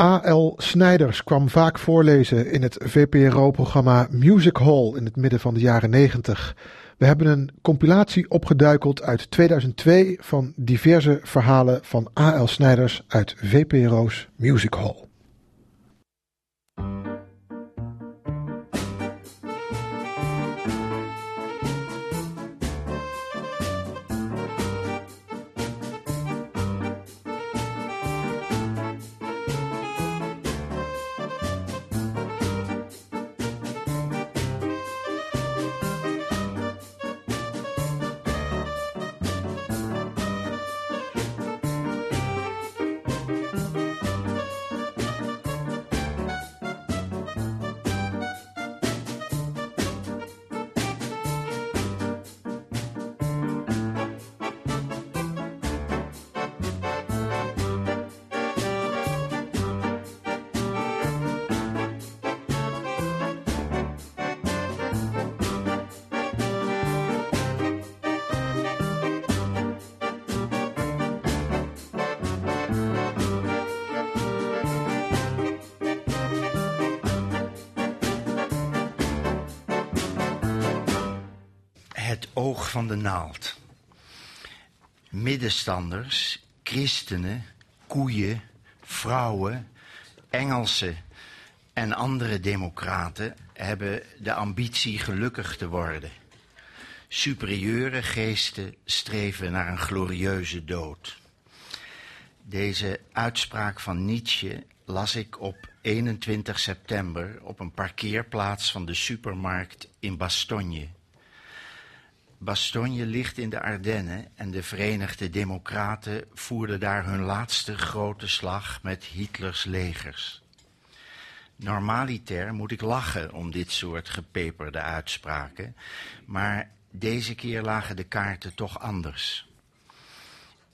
A.L. Snijders kwam vaak voorlezen in het VPRO-programma Music Hall in het midden van de jaren 90. We hebben een compilatie opgeduikeld uit 2002 van diverse verhalen van A.L. Snijders uit VPRO's Music Hall. Middenstanders, christenen, koeien, vrouwen, Engelsen en andere democraten hebben de ambitie gelukkig te worden. Superieure geesten streven naar een glorieuze dood. Deze uitspraak van Nietzsche las ik op 21 september op een parkeerplaats van de supermarkt in Bastogne Bastogne ligt in de Ardennen en de Verenigde Democraten voerden daar hun laatste grote slag met Hitlers legers. Normaliter moet ik lachen om dit soort gepeperde uitspraken, maar deze keer lagen de kaarten toch anders.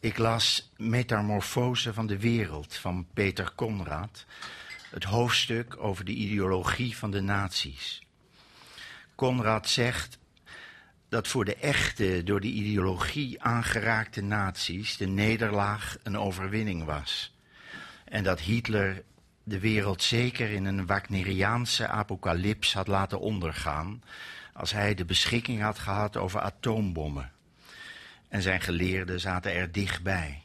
Ik las Metamorfose van de wereld van Peter Conrad, het hoofdstuk over de ideologie van de nazi's. Conrad zegt dat voor de echte, door de ideologie aangeraakte naties de nederlaag een overwinning was. En dat Hitler de wereld zeker in een Wagneriaanse apocalyps had laten ondergaan, als hij de beschikking had gehad over atoombommen. En zijn geleerden zaten er dichtbij.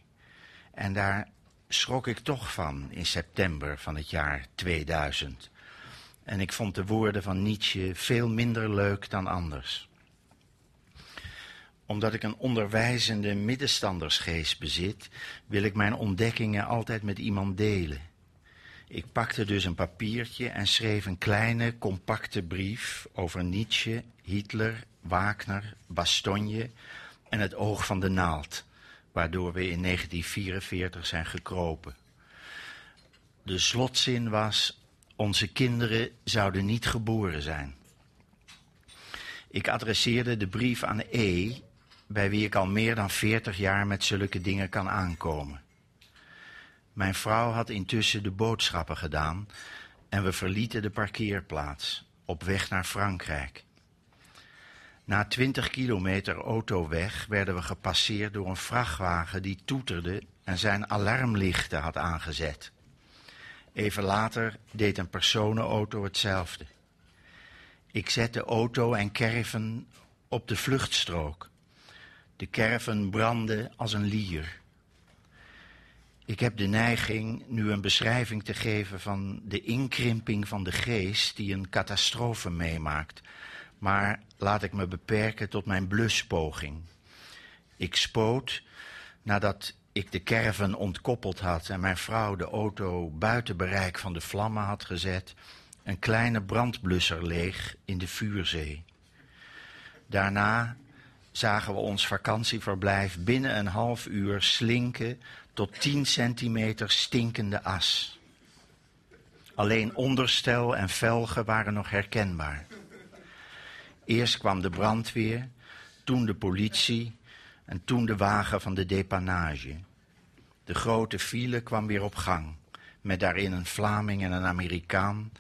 En daar schrok ik toch van in september van het jaar 2000. En ik vond de woorden van Nietzsche veel minder leuk dan anders omdat ik een onderwijzende middenstandersgeest bezit, wil ik mijn ontdekkingen altijd met iemand delen. Ik pakte dus een papiertje en schreef een kleine, compacte brief over Nietzsche, Hitler, Wagner, Bastogne en het oog van de naald, waardoor we in 1944 zijn gekropen. De slotzin was: Onze kinderen zouden niet geboren zijn. Ik adresseerde de brief aan E, bij wie ik al meer dan veertig jaar met zulke dingen kan aankomen. Mijn vrouw had intussen de boodschappen gedaan en we verlieten de parkeerplaats op weg naar Frankrijk. Na twintig kilometer autoweg werden we gepasseerd door een vrachtwagen die toeterde en zijn alarmlichten had aangezet. Even later deed een personenauto hetzelfde. Ik zette auto en kerven op de vluchtstrook. De kerven brandden als een lier. Ik heb de neiging nu een beschrijving te geven van de inkrimping van de geest die een catastrofe meemaakt. Maar laat ik me beperken tot mijn bluspoging. Ik spoot nadat ik de kerven ontkoppeld had en mijn vrouw de auto buiten bereik van de vlammen had gezet, een kleine brandblusser leeg in de vuurzee. Daarna zagen we ons vakantieverblijf binnen een half uur slinken tot 10 centimeter stinkende as. Alleen onderstel en velgen waren nog herkenbaar. Eerst kwam de brandweer, toen de politie en toen de wagen van de depanage. De grote file kwam weer op gang, met daarin een Vlaming en een Amerikaan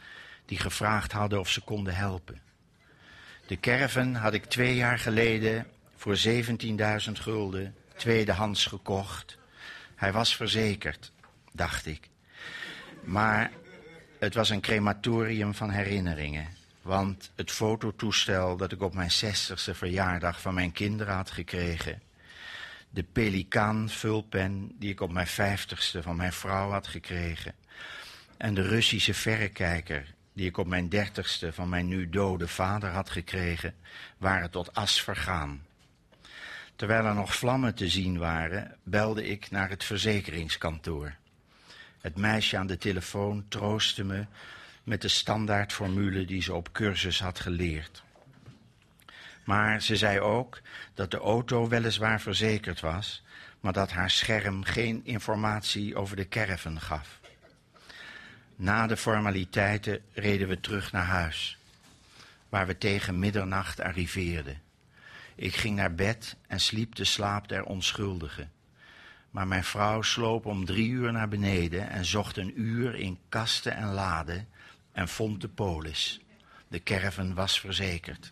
die gevraagd hadden of ze konden helpen. De caravan had ik twee jaar geleden voor 17.000 gulden tweedehands gekocht. Hij was verzekerd, dacht ik. Maar het was een crematorium van herinneringen. Want het fototoestel dat ik op mijn zestigste verjaardag van mijn kinderen had gekregen, de pelikaan vulpen die ik op mijn vijftigste van mijn vrouw had gekregen, en de Russische verrekijker die ik op mijn dertigste van mijn nu dode vader had gekregen, waren tot as vergaan. Terwijl er nog vlammen te zien waren, belde ik naar het verzekeringskantoor. Het meisje aan de telefoon troostte me met de standaardformule die ze op cursus had geleerd. Maar ze zei ook dat de auto weliswaar verzekerd was, maar dat haar scherm geen informatie over de caravan gaf. Na de formaliteiten reden we terug naar huis, waar we tegen middernacht arriveerden. Ik ging naar bed en sliep de slaap der onschuldigen. Maar mijn vrouw sloop om drie uur naar beneden en zocht een uur in kasten en laden en vond de polis. De caravan was verzekerd.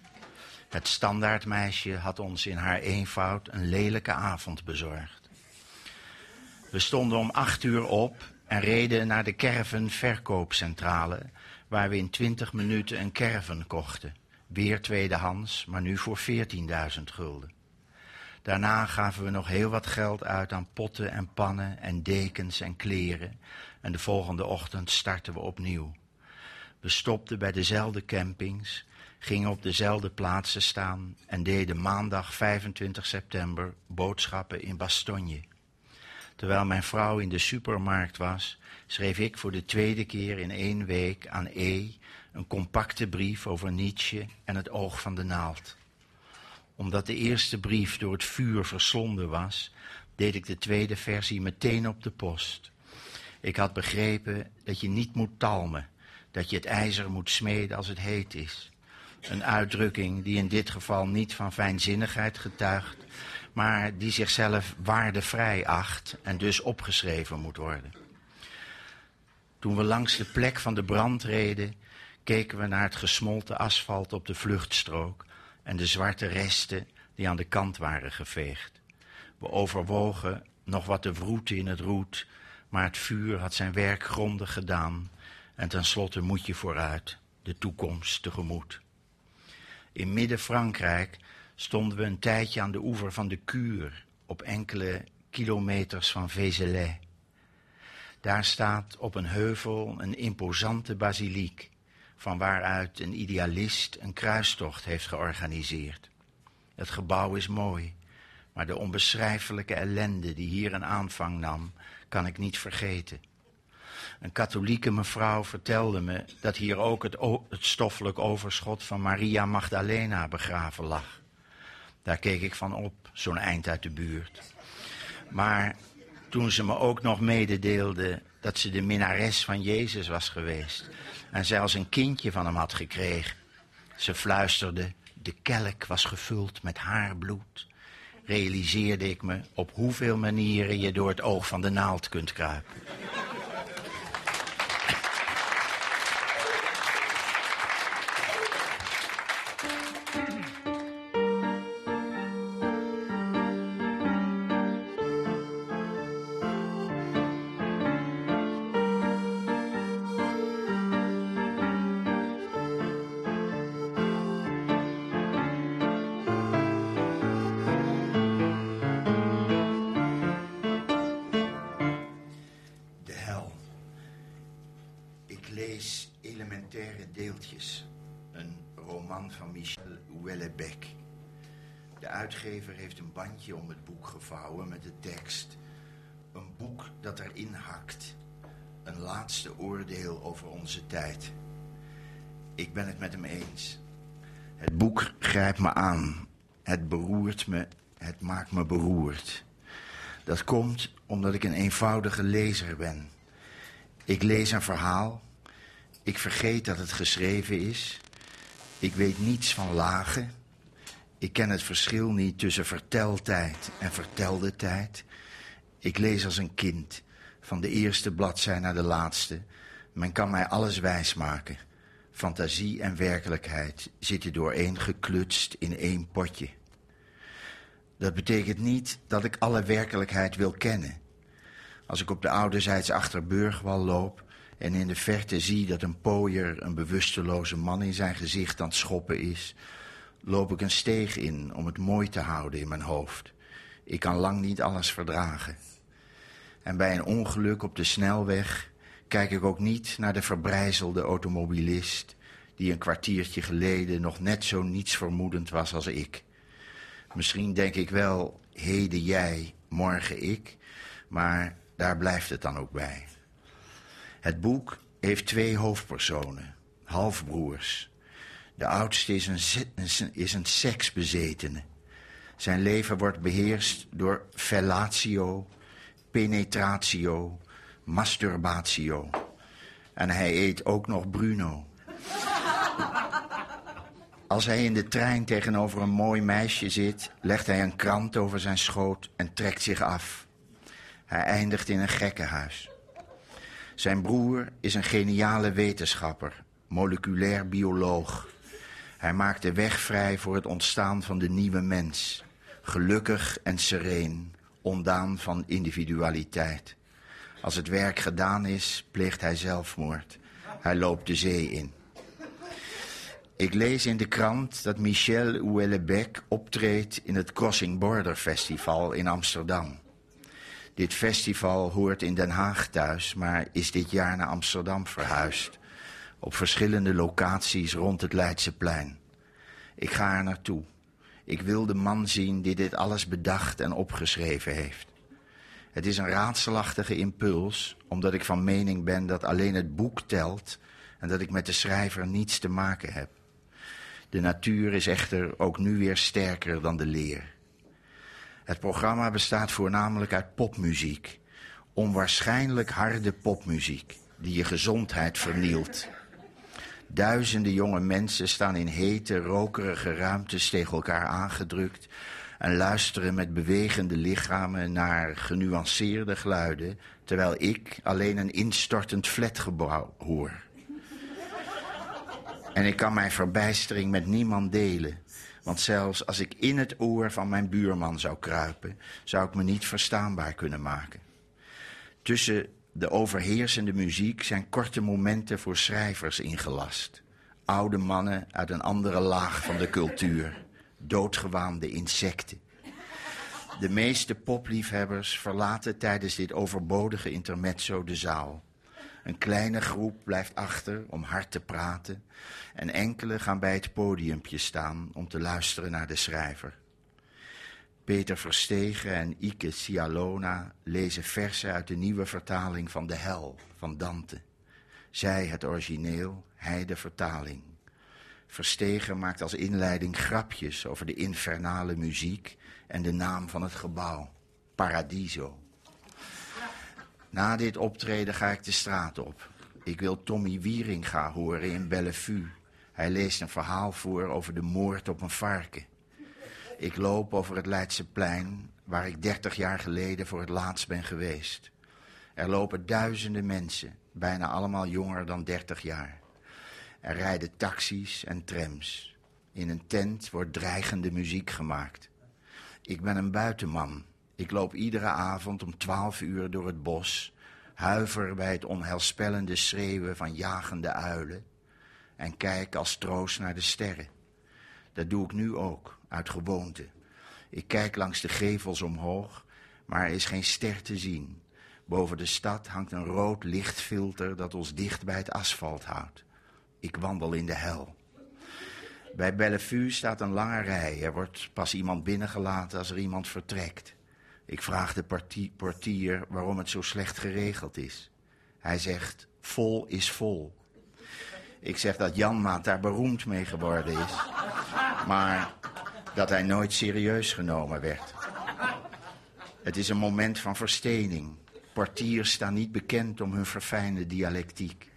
Het standaardmeisje had ons in haar eenvoud een lelijke avond bezorgd. We stonden om acht uur op en reden naar de caravan verkoopcentrale, waar we in twintig minuten een caravan kochten. Weer tweedehands, maar nu voor 14.000 gulden. Daarna gaven we nog heel wat geld uit aan potten en pannen en dekens en kleren. En de volgende ochtend startten we opnieuw. We stopten bij dezelfde campings, gingen op dezelfde plaatsen staan en deden maandag 25 september boodschappen in Bastogne. Terwijl mijn vrouw in de supermarkt was, schreef ik voor de tweede keer in één week aan E een compacte brief over Nietzsche en het oog van de naald. Omdat de eerste brief door het vuur verslonden was, deed ik de tweede versie meteen op de post. Ik had begrepen dat je niet moet talmen, dat je het ijzer moet smeden als het heet is. Een uitdrukking die in dit geval niet van fijnzinnigheid getuigt, maar die zichzelf waardevrij acht en dus opgeschreven moet worden. Toen we langs de plek van de brand reden, keken we naar het gesmolten asfalt op de vluchtstrook en de zwarte resten die aan de kant waren geveegd. We overwogen nog wat te wroeten in het roet, maar het vuur had zijn werk grondig gedaan en tenslotte moet je vooruit, de toekomst tegemoet. In Midden-Frankrijk stonden we een tijdje aan de oever van de Kuur, op enkele kilometers van Vézelay. Daar staat op een heuvel een imposante basiliek, van waaruit een idealist een kruistocht heeft georganiseerd. Het gebouw is mooi, maar de onbeschrijfelijke ellende die hier een aanvang nam, kan ik niet vergeten. Een katholieke mevrouw vertelde me dat hier ook het, het stoffelijk overschot van Maria Magdalena begraven lag. Daar keek ik van op, zo'n eind uit de buurt. Maar toen ze me ook nog mededeelde dat ze de minnares van Jezus was geweest en zelfs een kindje van hem had gekregen. Ze fluisterde, de kelk was gevuld met haar bloed. Realiseerde ik me op hoeveel manieren je door het oog van de naald kunt kruipen. Bandje om het boek gevouwen met de tekst. Een boek dat erin hakt. Een laatste oordeel over onze tijd. Ik ben het met hem eens. Het boek grijpt me aan. Het beroert me. Het maakt me beroerd. Dat komt omdat ik een eenvoudige lezer ben. Ik lees een verhaal. Ik vergeet dat het geschreven is. Ik weet niets van lagen. Ik ken het verschil niet tussen verteltijd en vertelde tijd. Ik lees als een kind, van de eerste bladzij naar de laatste. Men kan mij alles wijsmaken. Fantasie en werkelijkheid zitten dooreen geklutst in één potje. Dat betekent niet dat ik alle werkelijkheid wil kennen. Als ik op de ouderzijds achterburgwal loop, en in de verte zie dat een pooier een bewusteloze man in zijn gezicht aan het schoppen is, loop ik een steeg in om het mooi te houden in mijn hoofd. Ik kan lang niet alles verdragen. En bij een ongeluk op de snelweg kijk ik ook niet naar de verbrijzelde automobilist die een kwartiertje geleden nog net zo nietsvermoedend was als ik. Misschien denk ik wel, heden jij, morgen ik, maar daar blijft het dan ook bij. Het boek heeft twee hoofdpersonen, halfbroers. De oudste is een, is een seksbezetene. Zijn leven wordt beheerst door fellatio, penetratio, masturbatio. En hij eet ook nog Bruno. Als hij in de trein tegenover een mooi meisje zit, legt hij een krant over zijn schoot en trekt zich af. Hij eindigt in een gekkenhuis. Zijn broer is een geniale wetenschapper, moleculair bioloog. Hij maakt de weg vrij voor het ontstaan van de nieuwe mens. Gelukkig en sereen, ondaan van individualiteit. Als het werk gedaan is, pleegt hij zelfmoord. Hij loopt de zee in. Ik lees in de krant dat Michel Houellebecq optreedt in het Crossing Border Festival in Amsterdam. Dit festival hoort in Den Haag thuis, maar is dit jaar naar Amsterdam verhuisd. Op verschillende locaties rond het Leidseplein. Ik ga er naartoe. Ik wil de man zien die dit alles bedacht en opgeschreven heeft. Het is een raadselachtige impuls, omdat ik van mening ben dat alleen het boek telt en dat ik met de schrijver niets te maken heb. De natuur is echter ook nu weer sterker dan de leer. Het programma bestaat voornamelijk uit popmuziek. Onwaarschijnlijk harde popmuziek die je gezondheid vernielt. Duizenden jonge mensen staan in hete, rokerige ruimtes tegen elkaar aangedrukt en luisteren met bewegende lichamen naar genuanceerde geluiden, terwijl ik alleen een instortend flatgebouw hoor. En ik kan mijn verbijstering met niemand delen. Want zelfs als ik in het oor van mijn buurman zou kruipen, zou ik me niet verstaanbaar kunnen maken. Tussen de overheersende muziek zijn korte momenten voor schrijvers ingelast. Oude mannen uit een andere laag van de cultuur. Doodgewaande insecten. De meeste popliefhebbers verlaten tijdens dit overbodige intermezzo de zaal. Een kleine groep blijft achter om hard te praten en enkele gaan bij het podiumpje staan om te luisteren naar de schrijver. Peter Verstegen en Ike Cialona lezen versen uit de nieuwe vertaling van De Hel van Dante. Zij het origineel, hij de vertaling. Verstegen maakt als inleiding grapjes over de infernale muziek en de naam van het gebouw, Paradiso. Na dit optreden ga ik de straat op. Ik wil Tommy Wieringa horen in Bellevue. Hij leest een verhaal voor over de moord op een varken. Ik loop over het Leidseplein, waar ik dertig jaar geleden voor het laatst ben geweest. Er lopen duizenden mensen, bijna allemaal jonger dan dertig jaar. Er rijden taxis en trams. In een tent wordt dreigende muziek gemaakt. Ik ben een buitenman. Ik loop iedere avond om twaalf uur door het bos, huiver bij het onheilspellende schreeuwen van jagende uilen en kijk als troost naar de sterren. Dat doe ik nu ook, uit gewoonte. Ik kijk langs de gevels omhoog, maar er is geen ster te zien. Boven de stad hangt een rood lichtfilter dat ons dicht bij het asfalt houdt. Ik wandel in de hel. Bij Bellevue staat een lange rij. Er wordt pas iemand binnengelaten als er iemand vertrekt. Ik vraag de portier waarom het zo slecht geregeld is. Hij zegt, vol is vol. Ik zeg dat Janmaat daar beroemd mee geworden is. Maar dat hij nooit serieus genomen werd. Het is een moment van verstening. Portiers staan niet bekend om hun verfijnde dialectiek.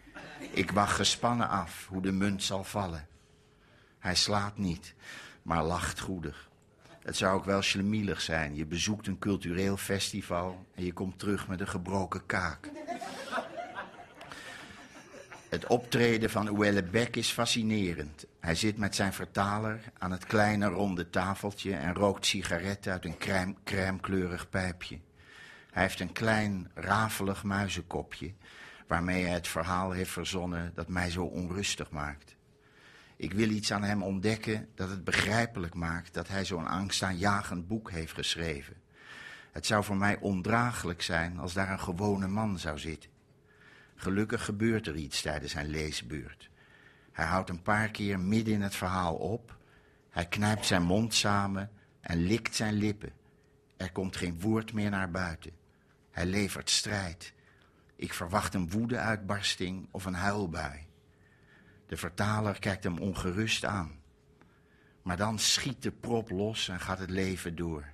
Ik wacht gespannen af hoe de munt zal vallen. Hij slaat niet, maar lacht goedig. Het zou ook wel schlemielig zijn. Je bezoekt een cultureel festival en je komt terug met een gebroken kaak. Het optreden van Ouellebecq is fascinerend. Hij zit met zijn vertaler aan het kleine ronde tafeltje en rookt sigaretten uit een crème, pijpje. Hij heeft een klein, rafelig muizenkopje, waarmee hij het verhaal heeft verzonnen dat mij zo onrustig maakt. Ik wil iets aan hem ontdekken dat het begrijpelijk maakt dat hij zo'n angstaanjagend boek heeft geschreven. Het zou voor mij ondraaglijk zijn als daar een gewone man zou zitten. Gelukkig gebeurt er iets tijdens zijn leesbeurt. Hij houdt een paar keer midden in het verhaal op. Hij knijpt zijn mond samen en likt zijn lippen. Er komt geen woord meer naar buiten. Hij levert strijd. Ik verwacht een woedeuitbarsting of een huilbui. De vertaler kijkt hem ongerust aan. Maar dan schiet de prop los en gaat het leven door.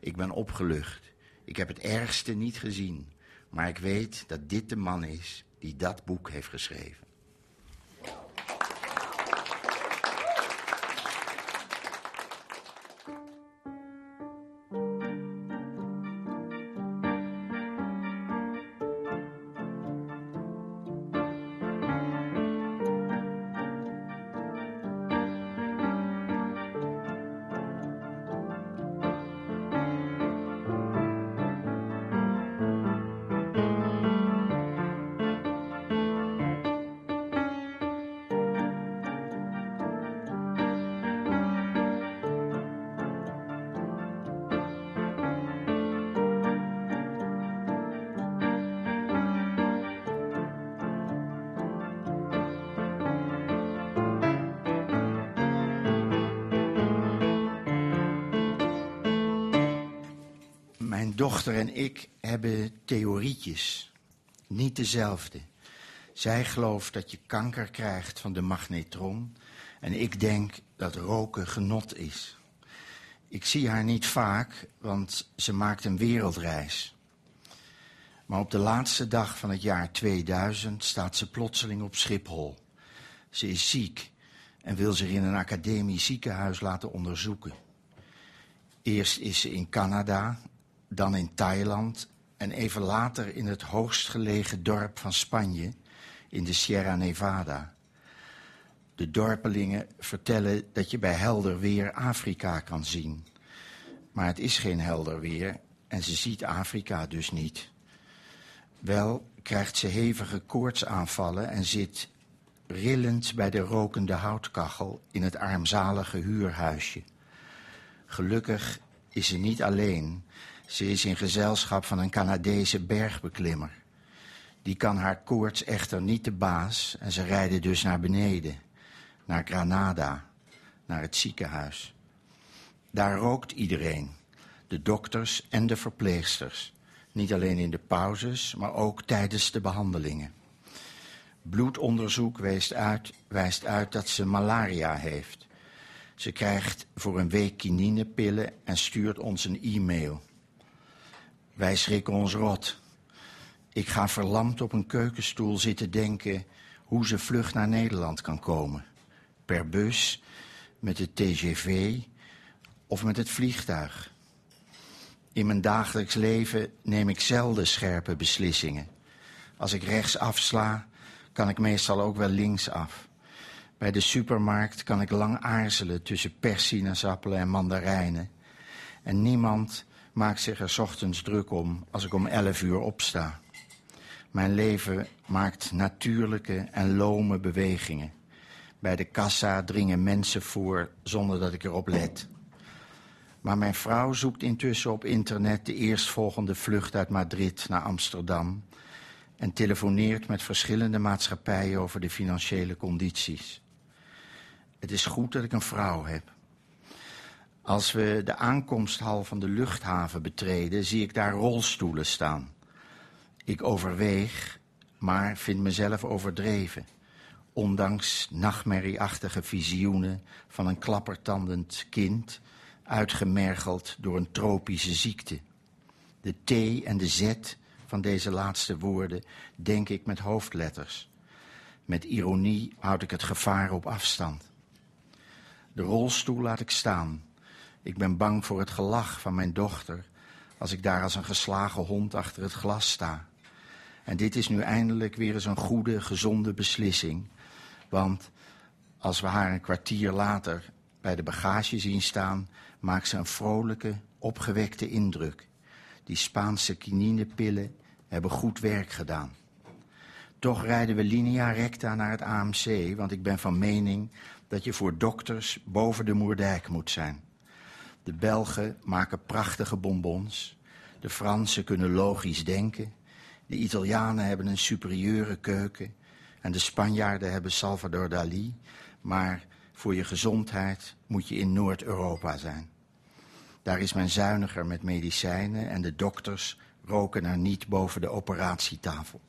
Ik ben opgelucht. Ik heb het ergste niet gezien. Maar ik weet dat dit de man is die dat boek heeft geschreven. Dochter en ik hebben theorietjes. Niet dezelfde. Zij gelooft dat je kanker krijgt van de magnetron. En ik denk dat roken genot is. Ik zie haar niet vaak, want ze maakt een wereldreis. Maar op de laatste dag van het jaar 2000 staat ze plotseling op Schiphol. Ze is ziek en wil zich in een academisch ziekenhuis laten onderzoeken. Eerst is ze in Canada dan in Thailand en even later in het hoogstgelegen dorp van Spanje, in de Sierra Nevada. De dorpelingen vertellen dat je bij helder weer Afrika kan zien. Maar het is geen helder weer en ze ziet Afrika dus niet. Wel krijgt ze hevige koortsaanvallen en zit rillend bij de rokende houtkachel in het armzalige huurhuisje. Gelukkig is ze niet alleen. Ze is in gezelschap van een Canadese bergbeklimmer. Die kan haar koorts echter niet de baas en ze rijden dus naar beneden, naar Granada, naar het ziekenhuis. Daar rookt iedereen, de dokters en de verpleegsters. Niet alleen in de pauzes, maar ook tijdens de behandelingen. Bloedonderzoek wijst uit, wijst uit dat ze malaria heeft. Ze krijgt voor een week kininepillen en stuurt ons een e-mail. Wij schrikken ons rot. Ik ga verlamd op een keukenstoel zitten denken hoe ze vlug naar Nederland kan komen. Per bus, met het TGV of met het vliegtuig. In mijn dagelijks leven neem ik zelden scherpe beslissingen. Als ik rechts afsla, kan ik meestal ook wel links af. Bij de supermarkt kan ik lang aarzelen tussen persinaasappelen en mandarijnen. En niemand maakt zich er ochtends druk om als ik om elf uur opsta. Mijn leven maakt natuurlijke en lome bewegingen. Bij de kassa dringen mensen voor zonder dat ik erop let. Maar mijn vrouw zoekt intussen op internet de eerstvolgende vlucht uit Madrid naar Amsterdam en telefoneert met verschillende maatschappijen over de financiële condities. Het is goed dat ik een vrouw heb. Als we de aankomsthal van de luchthaven betreden, zie ik daar rolstoelen staan. Ik overweeg, maar vind mezelf overdreven. Ondanks nachtmerrieachtige visioenen van een klappertandend kind, uitgemergeld door een tropische ziekte. De T en de Z van deze laatste woorden denk ik met hoofdletters. Met ironie houd ik het gevaar op afstand. De rolstoel laat ik staan ik ben bang voor het gelach van mijn dochter als ik daar als een geslagen hond achter het glas sta. En dit is nu eindelijk weer eens een goede, gezonde beslissing. Want als we haar een kwartier later bij de bagage zien staan, maakt ze een vrolijke, opgewekte indruk. Die Spaanse kininepillen hebben goed werk gedaan. Toch rijden we linea recta naar het AMC, want ik ben van mening dat je voor dokters boven de Moerdijk moet zijn. De Belgen maken prachtige bonbons. De Fransen kunnen logisch denken. De Italianen hebben een superieure keuken. En de Spanjaarden hebben Salvador Dali. Maar voor je gezondheid moet je in Noord-Europa zijn. Daar is men zuiniger met medicijnen en de dokters roken er niet boven de operatietafel.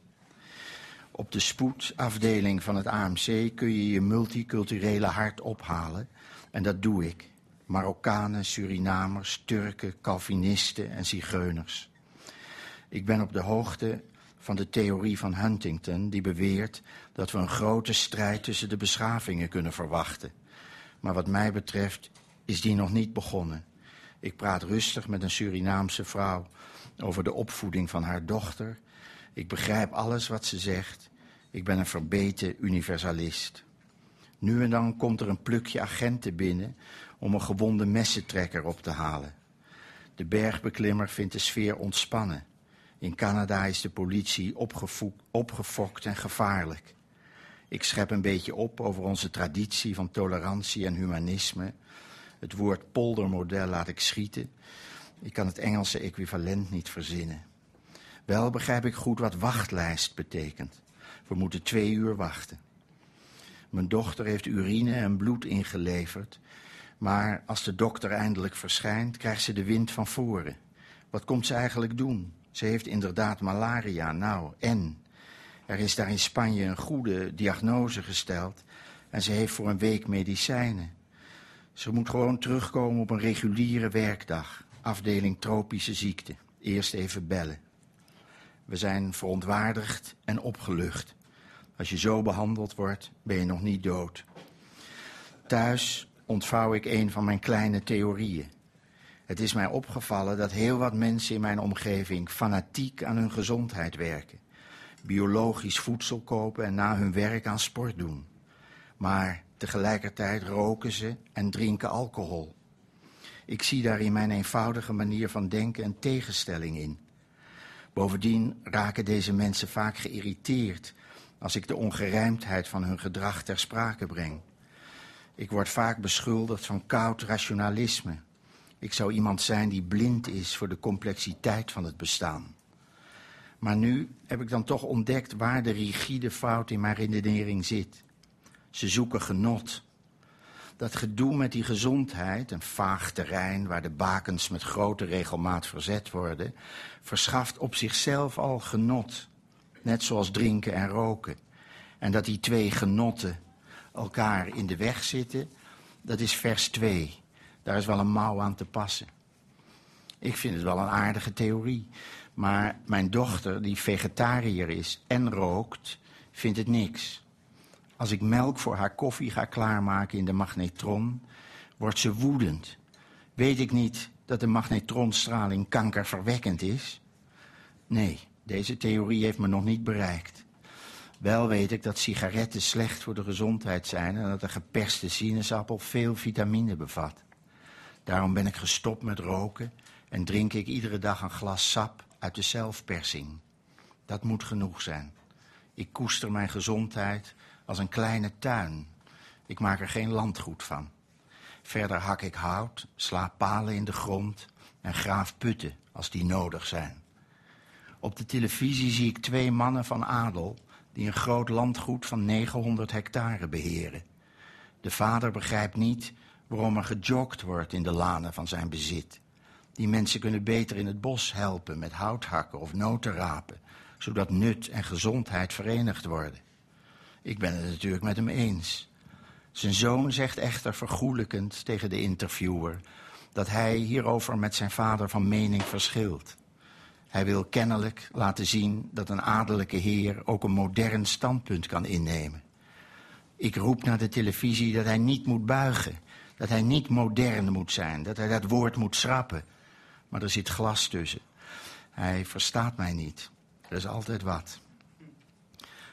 Op de spoedafdeling van het AMC kun je je multiculturele hart ophalen. En dat doe ik. Marokkanen, Surinamers, Turken, Calvinisten en Zigeuners. Ik ben op de hoogte van de theorie van Huntington, die beweert dat we een grote strijd tussen de beschavingen kunnen verwachten. Maar wat mij betreft is die nog niet begonnen. Ik praat rustig met een Surinaamse vrouw over de opvoeding van haar dochter. Ik begrijp alles wat ze zegt. Ik ben een verbeten universalist. Nu en dan komt er een plukje agenten binnen om een gewonde messentrekker op te halen. De bergbeklimmer vindt de sfeer ontspannen. In Canada is de politie opgefokt en gevaarlijk. Ik schep een beetje op over onze traditie van tolerantie en humanisme. Het woord poldermodel laat ik schieten. Ik kan het Engelse equivalent niet verzinnen. Wel begrijp ik goed wat wachtlijst betekent. We moeten twee uur wachten. Mijn dochter heeft urine en bloed ingeleverd. Maar als de dokter eindelijk verschijnt, krijgt ze de wind van voren. Wat komt ze eigenlijk doen? Ze heeft inderdaad malaria, nou, en? Er is daar in Spanje een goede diagnose gesteld en ze heeft voor een week medicijnen. Ze moet gewoon terugkomen op een reguliere werkdag, afdeling tropische ziekte. Eerst even bellen. We zijn verontwaardigd en opgelucht. Als je zo behandeld wordt, ben je nog niet dood. Thuis ontvouw ik een van mijn kleine theorieën. Het is mij opgevallen dat heel wat mensen in mijn omgeving fanatiek aan hun gezondheid werken. Biologisch voedsel kopen en na hun werk aan sport doen. Maar tegelijkertijd roken ze en drinken alcohol. Ik zie daar in mijn eenvoudige manier van denken een tegenstelling in. Bovendien raken deze mensen vaak geïrriteerd als ik de ongerijmdheid van hun gedrag ter sprake breng. Ik word vaak beschuldigd van koud rationalisme. Ik zou iemand zijn die blind is voor de complexiteit van het bestaan. Maar nu heb ik dan toch ontdekt waar de rigide fout in mijn redenering zit. Ze zoeken genot. Dat gedoe met die gezondheid, een vaag terrein waar de bakens met grote regelmaat verzet worden, verschaft op zichzelf al genot. Net zoals drinken en roken. En dat die twee genotten elkaar in de weg zitten, dat is vers 2. Daar is wel een mouw aan te passen. Ik vind het wel een aardige theorie. Maar mijn dochter, die vegetariër is en rookt, vindt het niks. Als ik melk voor haar koffie ga klaarmaken in de magnetron, wordt ze woedend. Weet ik niet dat de magnetronstraling kankerverwekkend is? Nee, deze theorie heeft me nog niet bereikt. Wel weet ik dat sigaretten slecht voor de gezondheid zijn en dat de geperste sinaasappel veel vitamine bevat. Daarom ben ik gestopt met roken en drink ik iedere dag een glas sap uit de zelfpersing. Dat moet genoeg zijn. Ik koester mijn gezondheid als een kleine tuin. Ik maak er geen landgoed van. Verder hak ik hout, sla palen in de grond en graaf putten als die nodig zijn. Op de televisie zie ik twee mannen van adel die een groot landgoed van 900 hectare beheren. De vader begrijpt niet waarom er gejogd wordt in de lanen van zijn bezit. Die mensen kunnen beter in het bos helpen met houthakken of noten rapen, zodat nut en gezondheid verenigd worden. Ik ben het natuurlijk met hem eens. Zijn zoon zegt echter vergoelijkend tegen de interviewer dat hij hierover met zijn vader van mening verschilt. Hij wil kennelijk laten zien dat een adellijke heer ook een modern standpunt kan innemen. Ik roep naar de televisie dat hij niet moet buigen, dat hij niet modern moet zijn, dat hij dat woord moet schrappen. Maar er zit glas tussen. Hij verstaat mij niet. Er is altijd wat.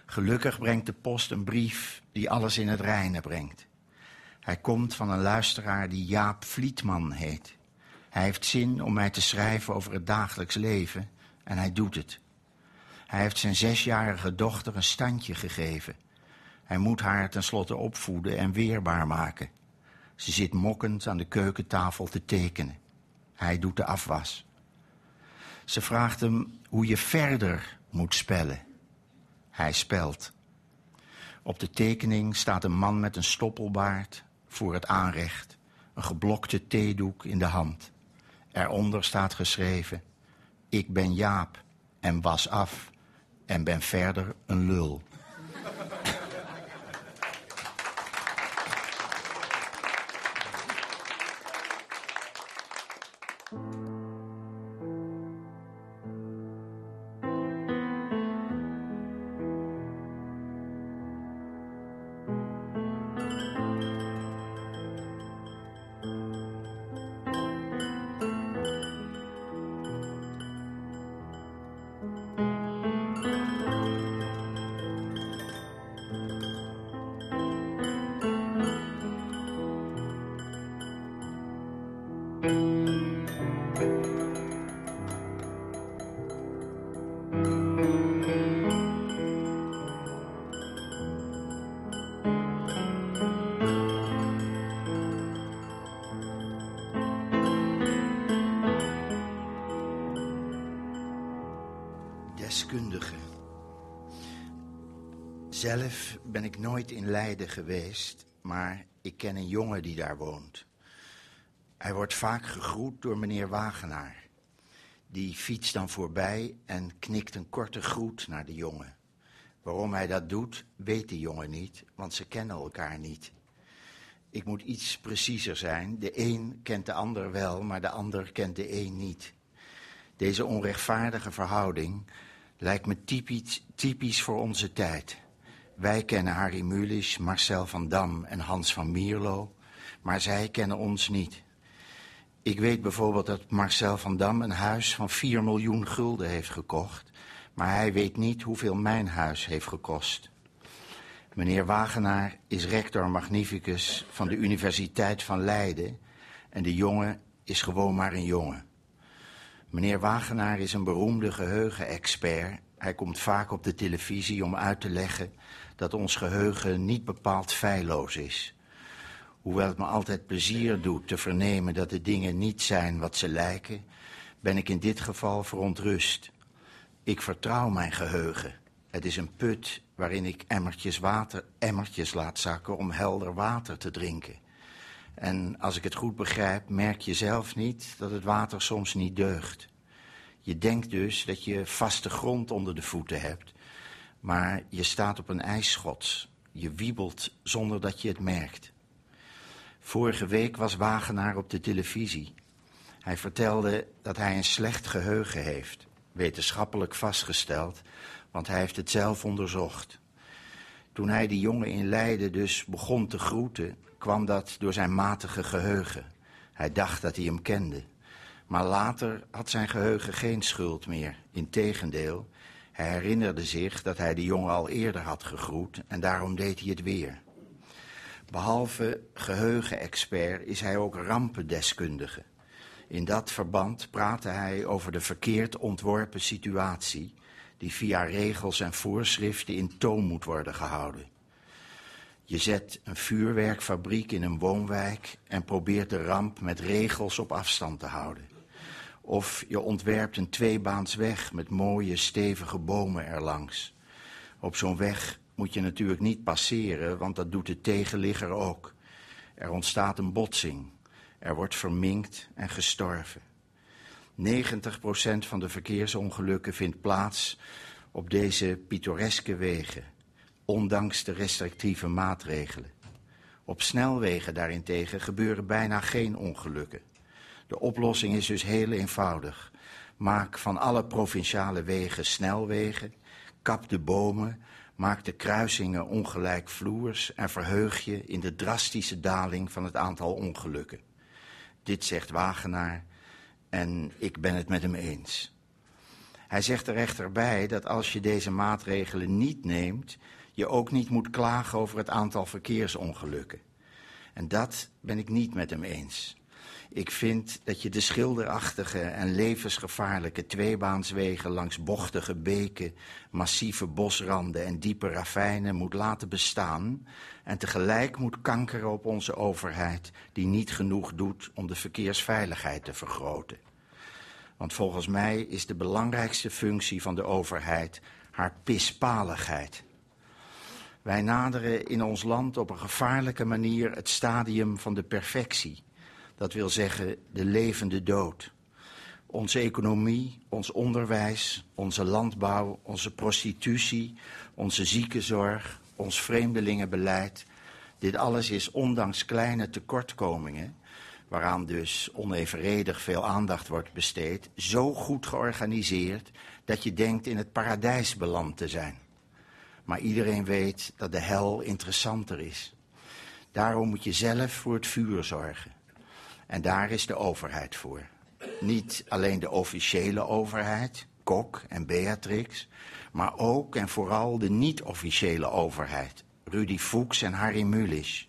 Gelukkig brengt de post een brief die alles in het reine brengt. Hij komt van een luisteraar die Jaap Vlietman heet. Hij heeft zin om mij te schrijven over het dagelijks leven en hij doet het. Hij heeft zijn zesjarige dochter een standje gegeven. Hij moet haar tenslotte opvoeden en weerbaar maken. Ze zit mokkend aan de keukentafel te tekenen. Hij doet de afwas. Ze vraagt hem hoe je verder moet spellen. Hij spelt. Op de tekening staat een man met een stoppelbaard voor het aanrecht, een geblokte theedoek in de hand. Eronder staat geschreven: Ik ben Jaap en was af en ben verder een lul. In Leiden geweest, maar ik ken een jongen die daar woont. Hij wordt vaak gegroet door meneer Wagenaar. Die fietst dan voorbij en knikt een korte groet naar de jongen. Waarom hij dat doet, weet de jongen niet, want ze kennen elkaar niet. Ik moet iets preciezer zijn. De een kent de ander wel, maar de ander kent de een niet. Deze onrechtvaardige verhouding lijkt me typisch, typisch voor onze tijd. Wij kennen Harry Mulisch, Marcel van Dam en Hans van Mierlo, maar zij kennen ons niet. Ik weet bijvoorbeeld dat Marcel van Dam een huis van 4 miljoen gulden heeft gekocht, maar hij weet niet hoeveel mijn huis heeft gekost. Meneer Wagenaar is rector magnificus van de Universiteit van Leiden en de jongen is gewoon maar een jongen. Meneer Wagenaar is een beroemde geheugenexpert. Hij komt vaak op de televisie om uit te leggen dat ons geheugen niet bepaald feilloos is. Hoewel het me altijd plezier doet te vernemen dat de dingen niet zijn wat ze lijken, ben ik in dit geval verontrust. Ik vertrouw mijn geheugen. Het is een put waarin ik emmertjes water, emmertjes laat zakken om helder water te drinken. En als ik het goed begrijp, merk je zelf niet dat het water soms niet deugt. Je denkt dus dat je vaste grond onder de voeten hebt, maar je staat op een ijsschot. Je wiebelt zonder dat je het merkt. Vorige week was Wagenaar op de televisie. Hij vertelde dat hij een slecht geheugen heeft, wetenschappelijk vastgesteld, want hij heeft het zelf onderzocht. Toen hij die jongen in Leiden dus begon te groeten, kwam dat door zijn matige geheugen. Hij dacht dat hij hem kende. Maar later had zijn geheugen geen schuld meer. Integendeel, hij herinnerde zich dat hij de jongen al eerder had gegroet en daarom deed hij het weer. Behalve geheugenexpert is hij ook rampendeskundige. In dat verband praatte hij over de verkeerd ontworpen situatie die via regels en voorschriften in toom moet worden gehouden. Je zet een vuurwerkfabriek in een woonwijk en probeert de ramp met regels op afstand te houden. Of je ontwerpt een tweebaansweg met mooie stevige bomen erlangs. Op zo'n weg moet je natuurlijk niet passeren, want dat doet de tegenligger ook. Er ontstaat een botsing. Er wordt verminkt en gestorven. 90% van de verkeersongelukken vindt plaats op deze pittoreske wegen, ondanks de restrictieve maatregelen. Op snelwegen daarentegen gebeuren bijna geen ongelukken. De oplossing is dus heel eenvoudig. Maak van alle provinciale wegen snelwegen, kap de bomen, maak de kruisingen ongelijkvloers en verheug je in de drastische daling van het aantal ongelukken. Dit zegt Wagenaar en ik ben het met hem eens. Hij zegt er echter bij dat als je deze maatregelen niet neemt, je ook niet moet klagen over het aantal verkeersongelukken. En dat ben ik niet met hem eens. Ik vind dat je de schilderachtige en levensgevaarlijke tweebaanswegen langs bochtige beken, massieve bosranden en diepe ravijnen moet laten bestaan en tegelijk moet kankeren op onze overheid die niet genoeg doet om de verkeersveiligheid te vergroten. Want volgens mij is de belangrijkste functie van de overheid haar pispaligheid. Wij naderen in ons land op een gevaarlijke manier het stadium van de perfectie. Dat wil zeggen de levende dood. Onze economie, ons onderwijs, onze landbouw, onze prostitutie, onze ziekenzorg, ons vreemdelingenbeleid. Dit alles is ondanks kleine tekortkomingen, waaraan dus onevenredig veel aandacht wordt besteed, zo goed georganiseerd dat je denkt in het paradijs beland te zijn. Maar iedereen weet dat de hel interessanter is. Daarom moet je zelf voor het vuur zorgen. En daar is de overheid voor. Niet alleen de officiële overheid, Kok en Beatrix, maar ook en vooral de niet-officiële overheid, Rudy Fuchs en Harry Mulisch.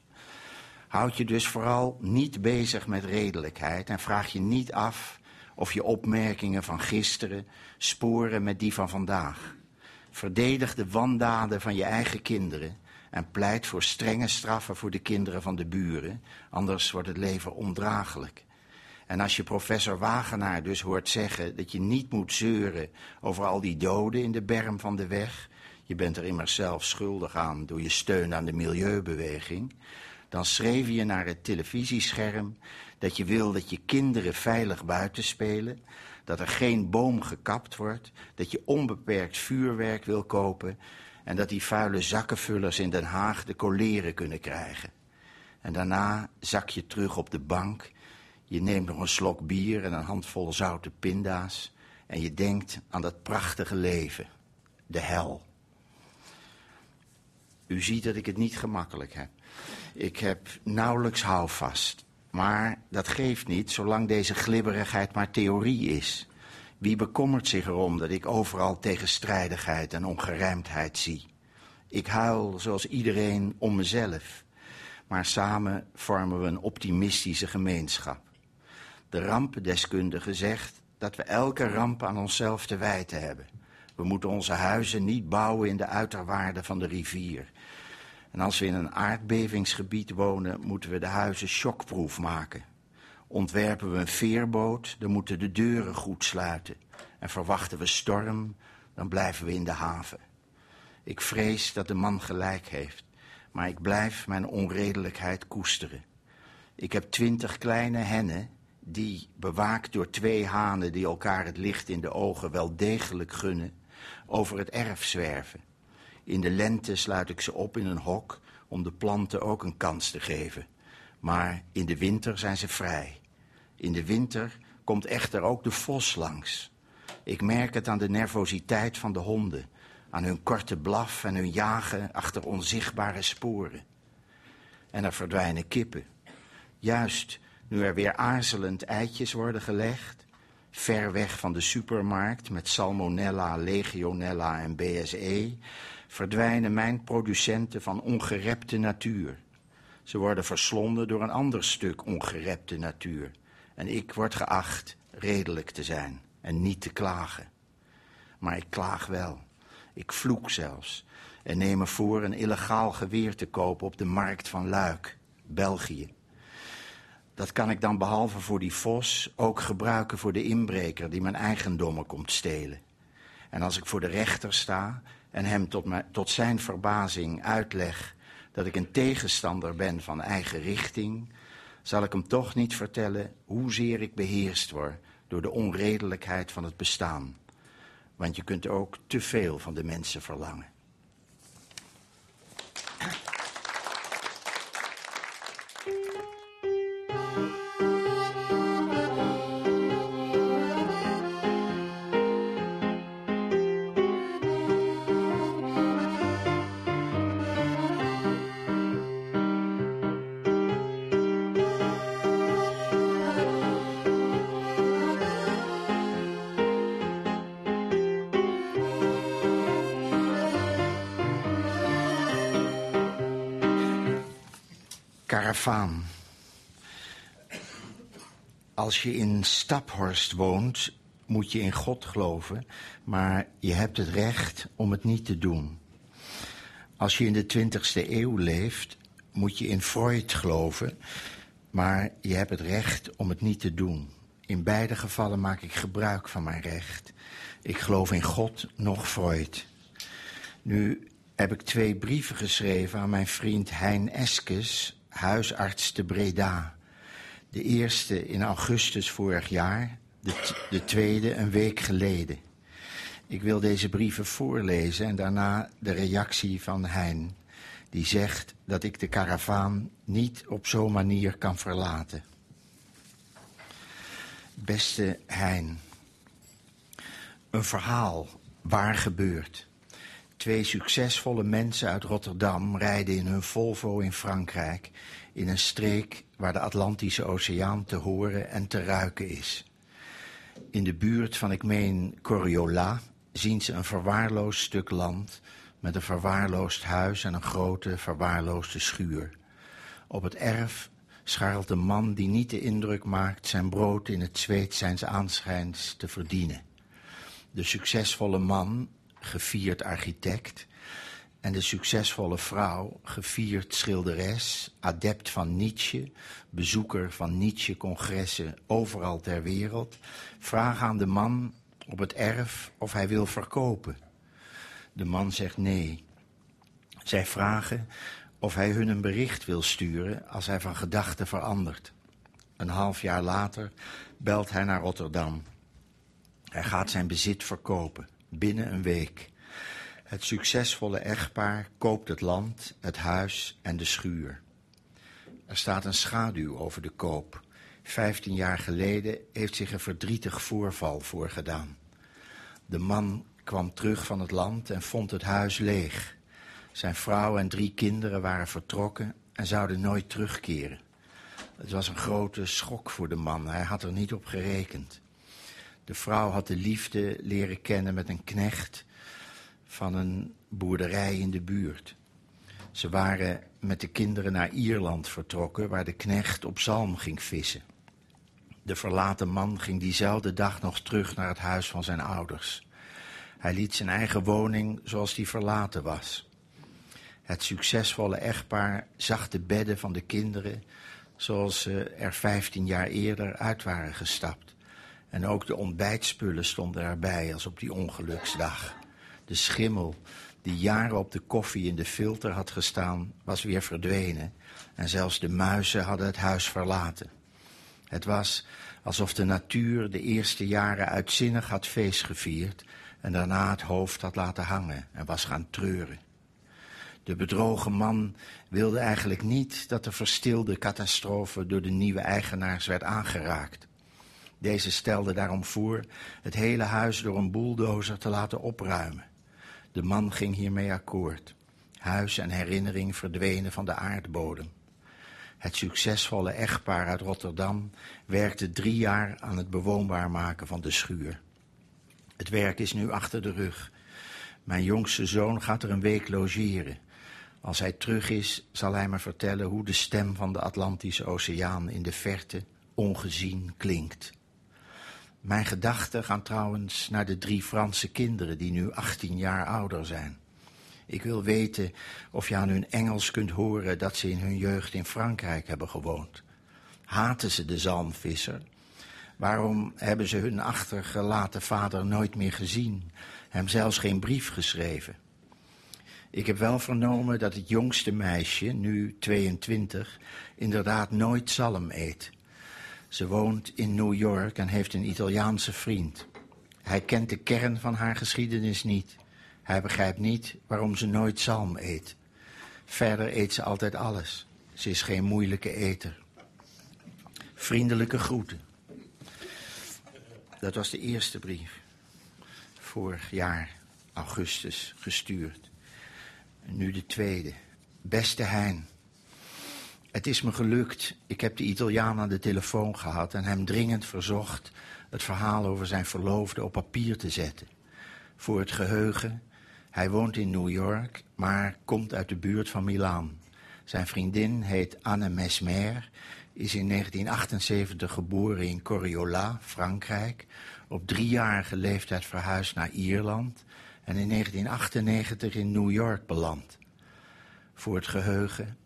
Houd je dus vooral niet bezig met redelijkheid en vraag je niet af of je opmerkingen van gisteren sporen met die van vandaag. Verdedig de wandaden van je eigen kinderen en pleit voor strenge straffen voor de kinderen van de buren, anders wordt het leven ondraaglijk. En als je professor Wagenaar dus hoort zeggen dat je niet moet zeuren over al die doden in de berm van de weg, je bent er immers zelf schuldig aan door je steun aan de milieubeweging, dan schreef je naar het televisiescherm dat je wil dat je kinderen veilig buiten spelen, dat er geen boom gekapt wordt, dat je onbeperkt vuurwerk wil kopen en dat die vuile zakkenvullers in Den Haag de koleren kunnen krijgen. En daarna zak je terug op de bank, je neemt nog een slok bier en een handvol zoute pinda's en je denkt aan dat prachtige leven, de hel. U ziet dat ik het niet gemakkelijk heb. Ik heb nauwelijks houvast. Maar dat geeft niet, zolang deze glibberigheid maar theorie is. Wie bekommert zich erom dat ik overal tegenstrijdigheid en ongerijmdheid zie? Ik huil zoals iedereen om mezelf. Maar samen vormen we een optimistische gemeenschap. De rampendeskundige zegt dat we elke ramp aan onszelf te wijten hebben. We moeten onze huizen niet bouwen in de uiterwaarden van de rivier. En als we in een aardbevingsgebied wonen, moeten we de huizen shockproof maken. Ontwerpen we een veerboot, dan moeten de deuren goed sluiten. En verwachten we storm, dan blijven we in de haven. Ik vrees dat de man gelijk heeft, maar ik blijf mijn onredelijkheid koesteren. Ik heb twintig kleine hennen die, bewaakt door twee hanen die elkaar het licht in de ogen wel degelijk gunnen, over het erf zwerven. In de lente sluit ik ze op in een hok om de planten ook een kans te geven. Maar in de winter zijn ze vrij. In de winter komt echter ook de vos langs. Ik merk het aan de nervositeit van de honden, aan hun korte blaf en hun jagen achter onzichtbare sporen. En er verdwijnen kippen. Juist nu er weer aarzelend eitjes worden gelegd, ver weg van de supermarkt met salmonella, legionella en BSE, verdwijnen mijn producenten van ongerepte natuur. Ze worden verslonden door een ander stuk ongerepte natuur. En ik word geacht redelijk te zijn en niet te klagen. Maar ik klaag wel. Ik vloek zelfs. En neem me voor een illegaal geweer te kopen op de markt van Luik, België. Dat kan ik dan behalve voor die vos ook gebruiken voor de inbreker die mijn eigendommen komt stelen. En als ik voor de rechter sta en hem tot, tot zijn verbazing uitleg dat ik een tegenstander ben van eigen richting, zal ik hem toch niet vertellen hoezeer ik beheerst word door de onredelijkheid van het bestaan. Want je kunt ook te veel van de mensen verlangen. Karavaan. Als je in Staphorst woont, moet je in God geloven, maar je hebt het recht om het niet te doen. Als je in de 20ste eeuw leeft, moet je in Freud geloven, maar je hebt het recht om het niet te doen. In beide gevallen maak ik gebruik van mijn recht. Ik geloof in God, nog Freud. Nu heb ik twee brieven geschreven aan mijn vriend Hein Eskes, huisarts te Breda. De eerste in augustus vorig jaar, de, de tweede een week geleden. Ik wil deze brieven voorlezen en daarna de reactie van Hein, die zegt dat ik de karavaan niet op zo'n manier kan verlaten. Beste Hein, een verhaal waar gebeurt. Twee succesvolle mensen uit Rotterdam rijden in hun Volvo in Frankrijk, in een streek waar de Atlantische Oceaan te horen en te ruiken is. In de buurt van, ik meen, Coriola, zien ze een verwaarloosd stuk land met een verwaarloosd huis en een grote verwaarloosde schuur. Op het erf scharrelt een man die niet de indruk maakt zijn brood in het zweet zijns aanschijns te verdienen. De succesvolle man, gevierd architect, en de succesvolle vrouw, gevierd schilderes, adept van Nietzsche, bezoeker van Nietzsche-congressen overal ter wereld, vragen aan de man op het erf of hij wil verkopen. De man zegt nee. Zij vragen of hij hun een bericht wil sturen als hij van gedachten verandert. Een half jaar later belt hij naar Rotterdam. Hij gaat zijn bezit verkopen, binnen een week. Het succesvolle echtpaar koopt het land, het huis en de schuur. Er staat een schaduw over de koop. Vijftien jaar geleden heeft zich een verdrietig voorval voorgedaan. De man kwam terug van het land en vond het huis leeg. Zijn vrouw en drie kinderen waren vertrokken en zouden nooit terugkeren. Het was een grote schok voor de man, hij had er niet op gerekend. De vrouw had de liefde leren kennen met een knecht van een boerderij in de buurt. Ze waren met de kinderen naar Ierland vertrokken, waar de knecht op zalm ging vissen. De verlaten man ging diezelfde dag nog terug naar het huis van zijn ouders. Hij liet zijn eigen woning zoals die verlaten was. Het succesvolle echtpaar zag de bedden van de kinderen zoals ze er vijftien jaar eerder uit waren gestapt. En ook de ontbijtspullen stonden erbij als op die ongeluksdag. De schimmel die jaren op de koffie in de filter had gestaan, was weer verdwenen. En zelfs de muizen hadden het huis verlaten. Het was alsof de natuur de eerste jaren uitzinnig had feest gevierd en daarna het hoofd had laten hangen en was gaan treuren. De bedrogen man wilde eigenlijk niet dat de verstilde catastrofe door de nieuwe eigenaars werd aangeraakt. Deze stelde daarom voor het hele huis door een bulldozer te laten opruimen. De man ging hiermee akkoord. Huis en herinnering verdwenen van de aardbodem. Het succesvolle echtpaar uit Rotterdam werkte drie jaar aan het bewoonbaar maken van de schuur. Het werk is nu achter de rug. Mijn jongste zoon gaat er een week logeren. Als hij terug is, zal hij me vertellen hoe de stem van de Atlantische Oceaan in de verte ongezien klinkt. Mijn gedachten gaan trouwens naar de drie Franse kinderen die nu 18 jaar ouder zijn. Ik wil weten of je aan hun Engels kunt horen dat ze in hun jeugd in Frankrijk hebben gewoond. Haten ze de zalmvisser? Waarom hebben ze hun achtergelaten vader nooit meer gezien, hem zelfs geen brief geschreven? Ik heb wel vernomen dat het jongste meisje, nu 22, inderdaad nooit zalm eet. Ze woont in New York en heeft een Italiaanse vriend. Hij kent de kern van haar geschiedenis niet. Hij begrijpt niet waarom ze nooit zalm eet. Verder eet ze altijd alles. Ze is geen moeilijke eter. Vriendelijke groeten. Dat was de eerste brief. Vorig jaar, augustus, gestuurd. Nu de tweede. Beste Hein. Het is me gelukt. Ik heb de Italiaan aan de telefoon gehad en hem dringend verzocht het verhaal over zijn verloofde op papier te zetten. Voor het geheugen. Hij woont in New York, maar komt uit de buurt van Milaan. Zijn vriendin heet Anne Mesmer, is in 1978 geboren in Coriola, Frankrijk. Op driejarige leeftijd verhuisd naar Ierland en in 1998 in New York beland. Voor het geheugen.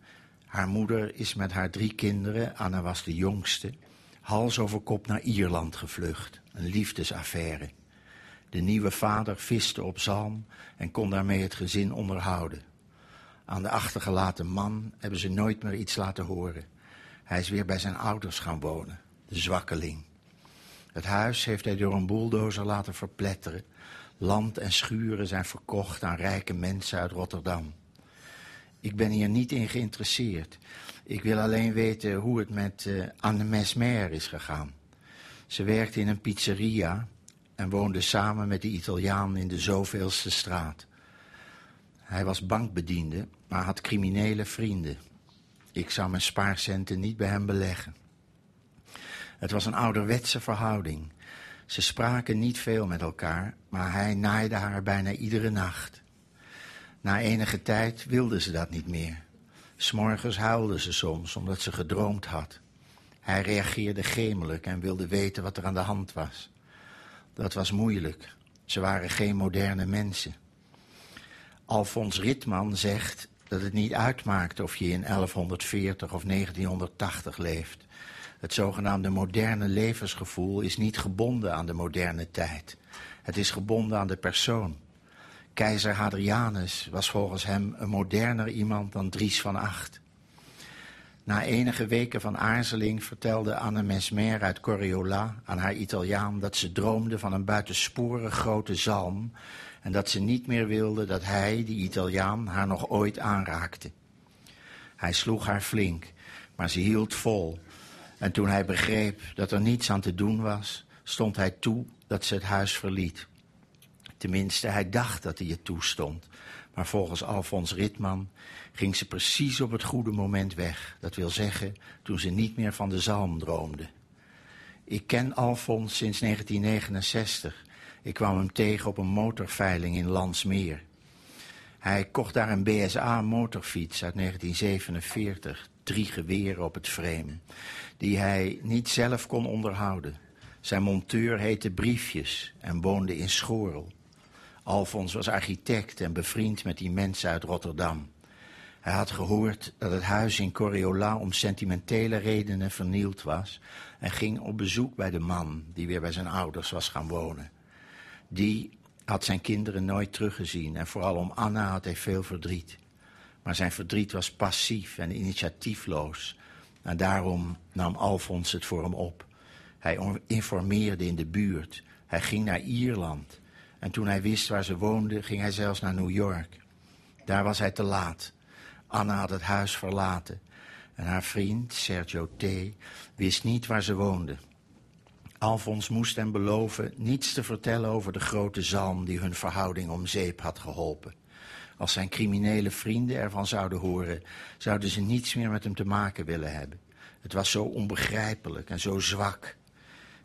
Haar moeder is met haar drie kinderen, Anne was de jongste, hals over kop naar Ierland gevlucht. Een liefdesaffaire. De nieuwe vader viste op zalm en kon daarmee het gezin onderhouden. Aan de achtergelaten man hebben ze nooit meer iets laten horen. Hij is weer bij zijn ouders gaan wonen, de zwakkeling. Het huis heeft hij door een bulldozer laten verpletteren. Land en schuren zijn verkocht aan rijke mensen uit Rotterdam. Ik ben hier niet in geïnteresseerd. Ik wil alleen weten hoe het met uh, Anne Mesmer is gegaan. Ze werkte in een pizzeria en woonde samen met de Italiaan in de zoveelste straat. Hij was bankbediende, maar had criminele vrienden. Ik zou mijn spaarcenten niet bij hem beleggen. Het was een ouderwetse verhouding. Ze spraken niet veel met elkaar, maar hij naaide haar bijna iedere nacht. Na enige tijd wilde ze dat niet meer. S'morgens huilde ze soms omdat ze gedroomd had. Hij reageerde gemelijk en wilde weten wat er aan de hand was. Dat was moeilijk. Ze waren geen moderne mensen. Alfons Ritman zegt dat het niet uitmaakt of je in 1140 of 1980 leeft. Het zogenaamde moderne levensgevoel is niet gebonden aan de moderne tijd. Het is gebonden aan de persoon. Keizer Hadrianus was volgens hem een moderner iemand dan Dries van Acht. Na enige weken van aarzeling vertelde Anne Mesmer uit Coriola aan haar Italiaan dat ze droomde van een buitensporig grote zalm en dat ze niet meer wilde dat hij, die Italiaan, haar nog ooit aanraakte. Hij sloeg haar flink, maar ze hield vol. En toen hij begreep dat er niets aan te doen was, stond hij toe dat ze het huis verliet. Tenminste, hij dacht dat hij het toestond. Maar volgens Alfons Ritman ging ze precies op het goede moment weg. Dat wil zeggen, toen ze niet meer van de zalm droomde. Ik ken Alfons sinds 1969. Ik kwam hem tegen op een motorveiling in Landsmeer. Hij kocht daar een BSA motorfiets uit 1947, drie geweren op het frame, die hij niet zelf kon onderhouden. Zijn monteur heette Briefjes en woonde in Schorel. Alfons was architect en bevriend met die mensen uit Rotterdam. Hij had gehoord dat het huis in Coriola om sentimentele redenen vernield was en ging op bezoek bij de man die weer bij zijn ouders was gaan wonen. Die had zijn kinderen nooit teruggezien en vooral om Anna had hij veel verdriet. Maar zijn verdriet was passief en initiatiefloos en daarom nam Alfons het voor hem op. Hij informeerde in de buurt, hij ging naar Ierland en toen hij wist waar ze woonde, ging hij zelfs naar New York. Daar was hij te laat. Anna had het huis verlaten. En haar vriend, Sergio T., wist niet waar ze woonde. Alfons moest hem beloven niets te vertellen over de grote zalm die hun verhouding om zeep had geholpen. Als zijn criminele vrienden ervan zouden horen, zouden ze niets meer met hem te maken willen hebben. Het was zo onbegrijpelijk en zo zwak.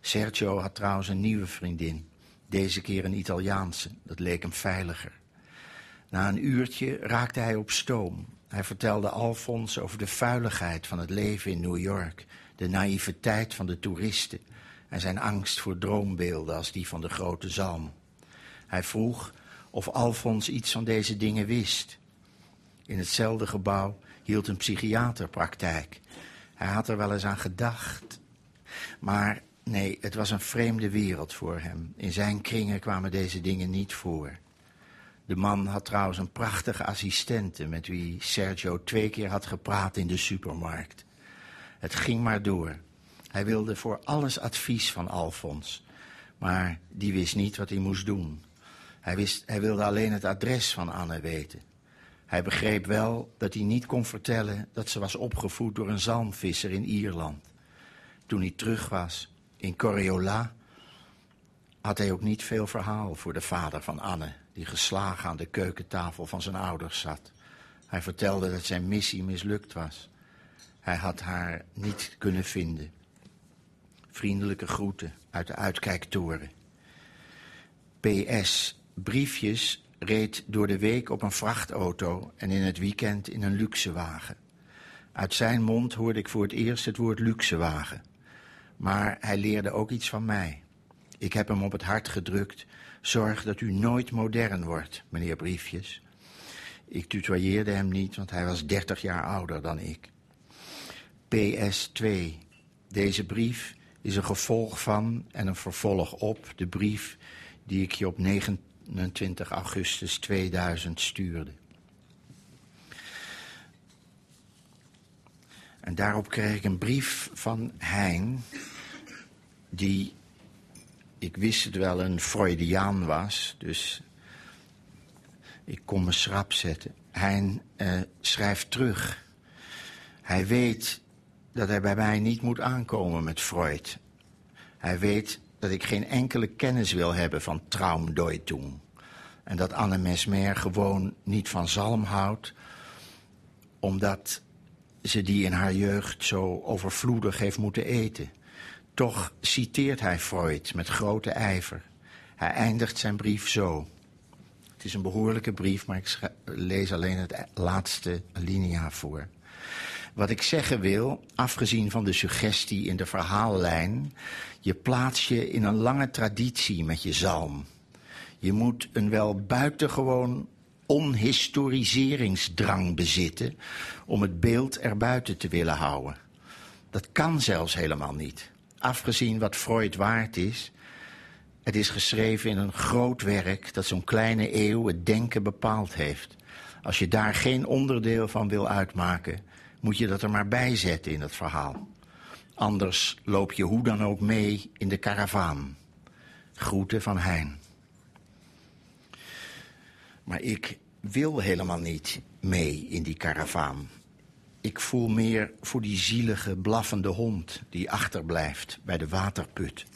Sergio had trouwens een nieuwe vriendin. Deze keer een Italiaanse, dat leek hem veiliger. Na een uurtje raakte hij op stoom. Hij vertelde Alfons over de vuiligheid van het leven in New York, de naïviteit van de toeristen en zijn angst voor droombeelden als die van de grote zalm. Hij vroeg of Alfons iets van deze dingen wist. In hetzelfde gebouw hield een psychiater praktijk. Hij had er wel eens aan gedacht, maar Nee, het was een vreemde wereld voor hem. In zijn kringen kwamen deze dingen niet voor. De man had trouwens een prachtige assistente met wie Sergio twee keer had gepraat in de supermarkt. Het ging maar door. Hij wilde voor alles advies van Alfons, maar die wist niet wat hij moest doen. Hij, wist, hij wilde alleen het adres van Anne weten. Hij begreep wel dat hij niet kon vertellen dat ze was opgevoed door een zalmvisser in Ierland. Toen hij terug was, in Coriola had hij ook niet veel verhaal voor de vader van Anne, die geslagen aan de keukentafel van zijn ouders zat. Hij vertelde dat zijn missie mislukt was. Hij had haar niet kunnen vinden. Vriendelijke groeten uit de uitkijktoren. PS, briefjes reed door de week op een vrachtauto en in het weekend in een luxe wagen. Uit zijn mond hoorde ik voor het eerst het woord luxewagen. Maar hij leerde ook iets van mij. Ik heb hem op het hart gedrukt. Zorg dat u nooit modern wordt, meneer Briefjes. Ik tutoyeerde hem niet, want hij was 30 jaar ouder dan ik. PS2. Deze brief is een gevolg van en een vervolg op de brief die ik je op 29 augustus 2000 stuurde. En daarop kreeg ik een brief van Hein, die, ik wist het wel, een Freudiaan was, dus ik kon me schrap zetten. Hein uh, schrijft terug. Hij weet dat hij bij mij niet moet aankomen met Freud. Hij weet dat ik geen enkele kennis wil hebben van Traumdeutung. En dat Anne Mesmer gewoon niet van zalm houdt, omdat ze die in haar jeugd zo overvloedig heeft moeten eten. Toch citeert hij Freud met grote ijver. Hij eindigt zijn brief zo. Het is een behoorlijke brief, maar ik lees alleen het laatste linea voor. Wat ik zeggen wil, afgezien van de suggestie in de verhaallijn, je plaats je in een lange traditie met je zalm. Je moet een wel buitengewoon onhistoriseringsdrang bezitten om het beeld erbuiten te willen houden. Dat kan zelfs helemaal niet. Afgezien wat Freud waard is, het is geschreven in een groot werk dat zo'n kleine eeuw het denken bepaald heeft. Als je daar geen onderdeel van wil uitmaken, moet je dat er maar bij zetten in het verhaal. Anders loop je hoe dan ook mee in de karavaan. Groeten van Hein. Maar ik wil helemaal niet mee in die karavaan. Ik voel meer voor die zielige, blaffende hond die achterblijft bij de waterput.